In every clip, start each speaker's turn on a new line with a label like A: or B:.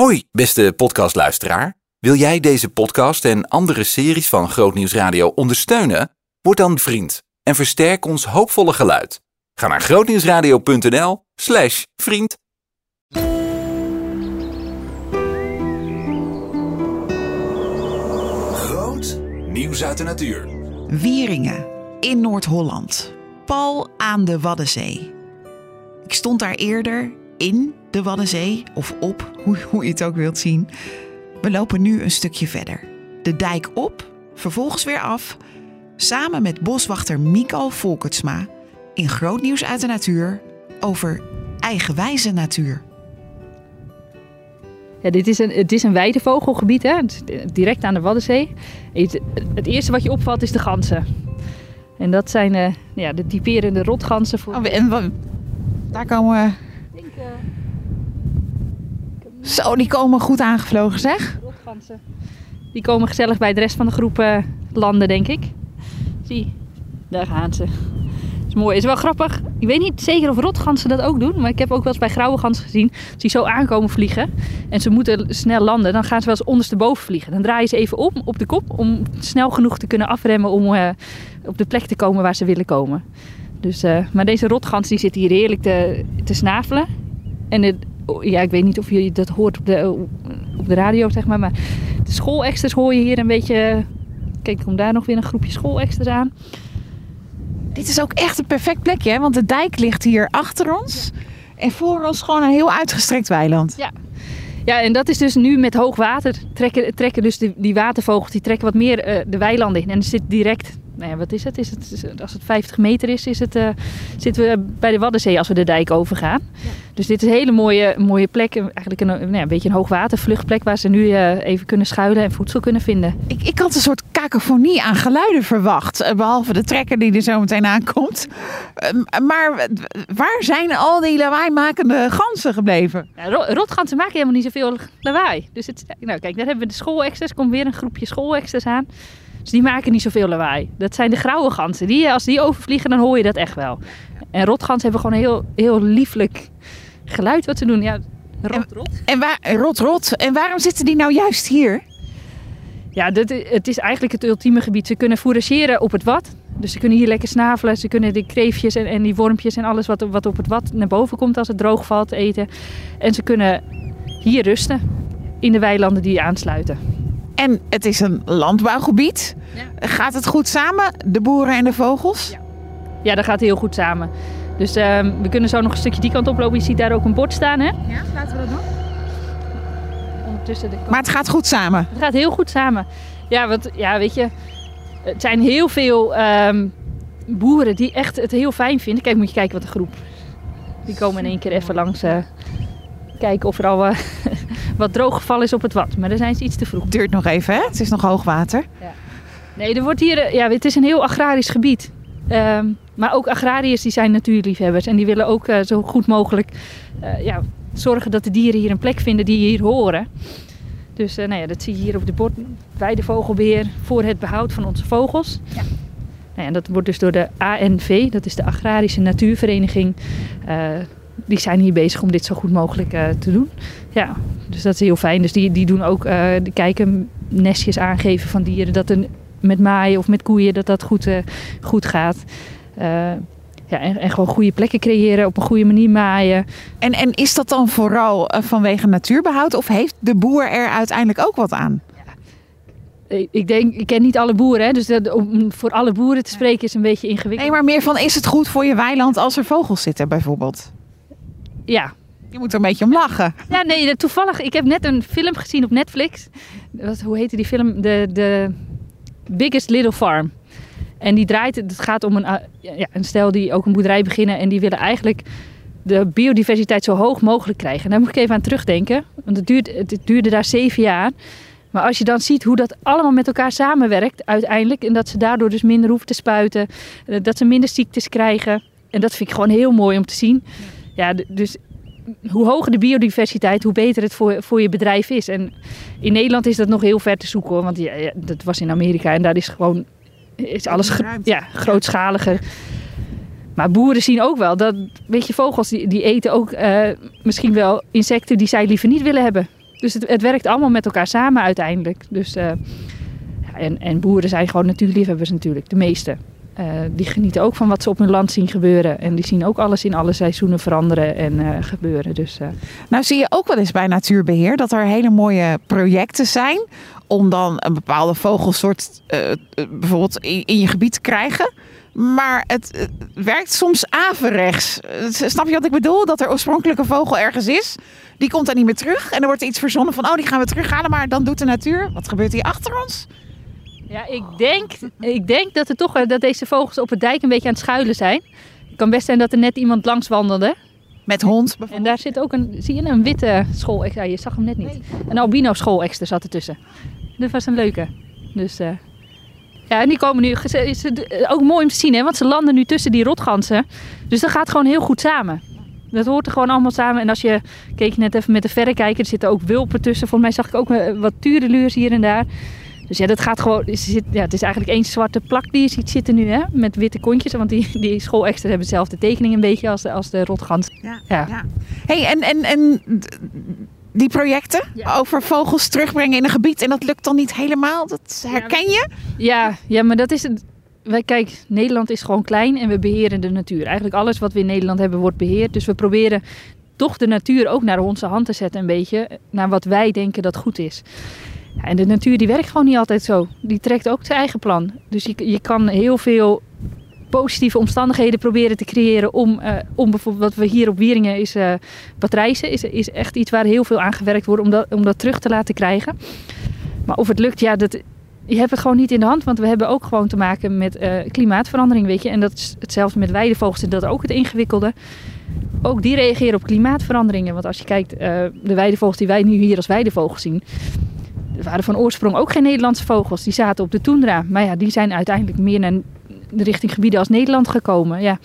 A: Hoi, beste podcastluisteraar. Wil jij deze podcast en andere series van Grootnieuws Radio ondersteunen? Word dan vriend en versterk ons hoopvolle geluid. Ga naar grootnieuwsradio.nl slash vriend. Groot nieuws uit de natuur.
B: Wieringen in Noord-Holland. Pal aan de Waddenzee. Ik stond daar eerder in de Waddenzee, of op, hoe, hoe je het ook wilt zien. We lopen nu een stukje verder. De dijk op, vervolgens weer af, samen met boswachter Mico Volkertsma in groot nieuws uit de natuur over eigenwijze natuur.
C: Ja, dit is een, het is een weidevogelgebied, hè? Direct aan de Waddenzee. Het, het eerste wat je opvalt is de ganzen. En dat zijn eh, ja, de typerende rotganzen. Voor...
B: Oh, en daar komen we. Zo, die komen goed aangevlogen, zeg.
C: rotganzen. Die komen gezellig bij de rest van de groep eh, landen, denk ik. Zie, daar gaan ze. is mooi. is wel grappig. Ik weet niet zeker of rotganzen dat ook doen. Maar ik heb ook wel eens bij grauwe ganzen gezien. Als die zo aankomen vliegen. En ze moeten snel landen. Dan gaan ze wel eens ondersteboven vliegen. Dan draaien ze even om op de kop. Om snel genoeg te kunnen afremmen. Om eh, op de plek te komen waar ze willen komen. Dus, eh, maar deze rotgans die zit hier heerlijk te, te snavelen. En het, ja, ik weet niet of jullie dat hoort op de, op de radio, zeg maar. Maar de schoolexters hoor je hier een beetje... Kijk, er komt daar nog weer een groepje schoolexters aan.
B: Dit is ook echt een perfect plekje, hè? want de dijk ligt hier achter ons. En voor ons gewoon een heel uitgestrekt weiland.
C: Ja, en dat is dus nu met hoog water. Trekken, trekken dus die, die watervogels die trekken wat meer eh, de weilanden in. En er zit direct, nou ja, wat is het? Is het als het 50 meter is, is het, eh, zitten we bij de Waddenzee als we de dijk overgaan. Dus dit is een hele mooie, mooie plek. Eigenlijk een, nou ja, een beetje een hoogwatervluchtplek waar ze nu eh, even kunnen schuilen en voedsel kunnen vinden.
B: Ik, ik had een soort kakofonie aan geluiden verwacht. eh, Behalve de trekker die er zo meteen aankomt. Eh, Maar waar zijn al die lawaaimakende ganzen gebleven?
C: Ro- rotganzen maken helemaal niet zoveel lawaai. Dus het, nou, kijk, daar hebben we de schoolexters. Komt weer een groepje schoolexters aan. Dus die maken niet zoveel lawaai. Dat zijn de grauwe ganzen. Die, als die overvliegen, dan hoor je dat echt wel. En rotganzen hebben gewoon een heel, heel lieflijk geluid wat ze doen. Ja, rot, rot.
B: En waar, rot, rot. En waarom zitten die nou juist hier?
C: Ja, dit, het is eigenlijk het ultieme gebied. Ze kunnen fourageren op het wat. Dus ze kunnen hier lekker snavelen. Ze kunnen de kreefjes en, en die wormpjes en alles wat, wat op het wat naar boven komt als het droog valt eten. En ze kunnen hier rusten in de weilanden die aansluiten.
B: En het is een landbouwgebied. Gaat het goed samen, de boeren en de vogels?
C: Ja. Ja, dat gaat heel goed samen. Dus ehm, we kunnen zo nog een stukje die kant oplopen. Je ziet daar ook een bord staan, hè?
B: Ja, laten we dat doen.
C: Ondertussen de
B: Maar het gaat goed samen.
C: Het gaat heel goed samen. Ja, want ja, weet je, het zijn heel veel ehm, boeren die echt het heel fijn vinden. Kijk, moet je kijken wat de groep. Die komen in één keer even langs eh, kijken of er al eh, wat droog gevallen is op het wat. Maar dan zijn ze iets te vroeg.
B: Het duurt nog even, hè? Het is nog hoogwater.
C: Nee, er wordt hier, eh, ja, het is een heel agrarisch gebied. Ehm, maar ook agrariërs die zijn natuurliefhebbers. En die willen ook eh, zo goed mogelijk eh, ja, zorgen dat de dieren hier een plek vinden die hier horen. Dus eh, nou ja, dat zie je hier op de bord. Weidevogelbeheer voor het behoud van onze vogels.
B: Ja.
C: Nou ja, dat wordt dus door de ANV, dat is de Agrarische Natuurvereniging. Die zijn hier bezig om dit zo goed mogelijk eh, te doen. Ja, dus dat is heel fijn. Dus die, die doen ook, eh die kijken nestjes aangeven van dieren. Dat er met maaien of met koeien dat dat goed, eh, goed gaat. Ja, en, en gewoon goede plekken creëren, op een goede manier maaien.
B: En, en is dat dan vooral vanwege natuurbehoud? Of heeft de boer er uiteindelijk ook wat aan?
C: Ik- Ik denk, ik ken niet alle boeren, hè, dus dat, om voor alle boeren te spreken is een beetje ingewikkeld.
B: Nee, maar meer van is het goed voor je weiland als er vogels zitten bijvoorbeeld?
C: Ja.
B: Je moet er een beetje om lachen.
C: ja, nee, toevallig. Ik heb net een film gezien op Netflix. Wat, hoe heette die film? De, de Biggest Little Farm. En die draait, het gaat om een, uh, ja, een stel die ook een boerderij beginnen. En die willen eigenlijk de biodiversiteit zo hoog mogelijk krijgen. En daar moet ik even aan terugdenken. Want het, duurt, het duurde daar zeven jaar. Maar als je dan ziet hoe dat allemaal met elkaar samenwerkt uiteindelijk. En dat ze daardoor dus minder hoeven te spuiten. eh, Dat ze minder ziektes krijgen. En dat vind ik gewoon heel mooi om te zien. Ja, dus hoe hoger de biodiversiteit, hoe beter het voor, voor je bedrijf is. En in Nederland is dat nog heel ver te zoeken hoor. Want ja, ja, dat was in Amerika en daar is gewoon is alles gro- ja, grootschaliger. Maar boeren zien ook wel dat, weet je, vogels die, die eten ook eh, misschien wel insecten die zij liever niet willen hebben. Dus het, het werkt allemaal met elkaar samen uiteindelijk. Dus, eh, en, en boeren zijn gewoon natuurliefhebbers natuurlijk, de meeste. Eh, die genieten ook van wat ze op hun land zien gebeuren. En die zien ook alles in alle seizoenen veranderen en eh, gebeuren. Dus, eh,
B: Nou zie je ook wel eens bij natuurbeheer dat er hele mooie projecten zijn om dan een bepaalde vogelsoort bijvoorbeeld in, je gebied te krijgen. Maar het, werkt soms averechts. Snap je wat ik bedoel? Dat er oorspronkelijk een vogel ergens is. Die komt dan niet meer terug. En er wordt iets verzonnen van, oh, die gaan we terughalen. Maar dan doet de natuur. Wat gebeurt hier achter ons?
C: Ja, ik denk, ik denk dat, er toch, eh, dat deze vogels op het dijk een beetje aan het schuilen zijn. Het kan best zijn dat er net iemand langs wandelde.
B: Met hond
C: En daar zit ook een, zie je, een witte school. Ja, je zag hem net niet. Een albino schoolekster zat ertussen. Dat was een leuke. Dus eh, ja, en die komen nu, ze- is het eh, ook mooi om te zien, hè, want ze landen nu tussen die rotganzen. Dus dat gaat gewoon heel goed samen. Dat hoort er gewoon allemaal samen. En als je, keek je net even met de verrekijker, er zitten ook wulpen tussen. Volgens mij zag ik ook wat tureluurs hier en daar. Dus ja, dat gaat gewoon. Zit, ja, het is eigenlijk één zwarte plak die je ziet zitten nu, hè? Met witte kontjes. Want die, die schoolexters hebben dezelfde tekening een beetje als de, als de rotgans.
B: Ja.
C: Ja.
B: ja. Hey, en, en, en die projecten
C: Ja.
B: over vogels terugbrengen in een gebied en dat lukt dan niet helemaal, dat herken je?
C: Ja, ja, maar dat is het. Wij, kijk, Nederland is gewoon klein en we beheren de natuur. Eigenlijk alles wat we in Nederland hebben wordt beheerd. Dus we proberen toch de natuur ook naar onze hand te zetten een beetje. Naar wat wij denken dat goed is. En de natuur die werkt gewoon niet altijd zo. Die trekt ook zijn eigen plan. Dus je, je kan heel veel positieve omstandigheden proberen te creëren om, eh, om bijvoorbeeld wat we hier op Wieringen is eh patrijzen. Is, is echt iets waar heel veel aan gewerkt wordt om dat, om dat terug te laten krijgen. Maar of het lukt, ja, dat, je hebt het gewoon niet in de hand. Want we hebben ook gewoon te maken met eh, klimaatverandering, weet je. En dat is hetzelfde met weidevogels, is dat ook het ingewikkelde. Ook die reageren op klimaatveranderingen. Want als je kijkt, de weidevogels die wij nu hier als weidevogels zien... Dat waren van oorsprong ook geen Nederlandse vogels. Die zaten op de toendra. Maar ja, die zijn uiteindelijk meer naar richting gebieden als Nederland gekomen. Ja.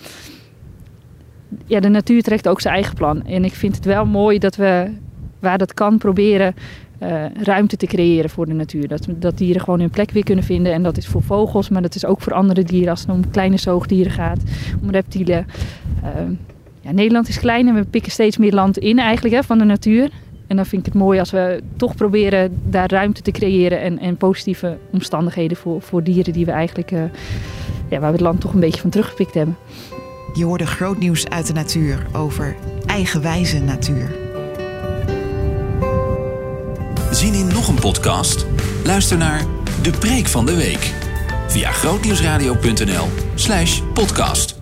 C: ja, de natuur trekt ook zijn eigen plan. En ik vind het wel mooi dat we, waar dat kan, proberen eh, ruimte te creëren voor de natuur. Dat, dat dieren gewoon hun plek weer kunnen vinden. En dat is voor vogels, maar dat is ook voor andere dieren als het om kleine zoogdieren gaat, om reptielen. Eh, ja, Nederland is klein en we pikken steeds meer land in eigenlijk hè, van de natuur. En dan vind ik het mooi als we toch proberen daar ruimte te creëren en, en positieve omstandigheden voor, voor dieren die we eigenlijk, eh, ja, waar we het land toch een beetje van teruggepikt hebben.
B: Je hoorde groot nieuws uit de natuur over eigenwijze natuur.
A: Zien in nog een podcast? Luister naar De Preek van de Week via grootnieuwsradio.nl slash podcast.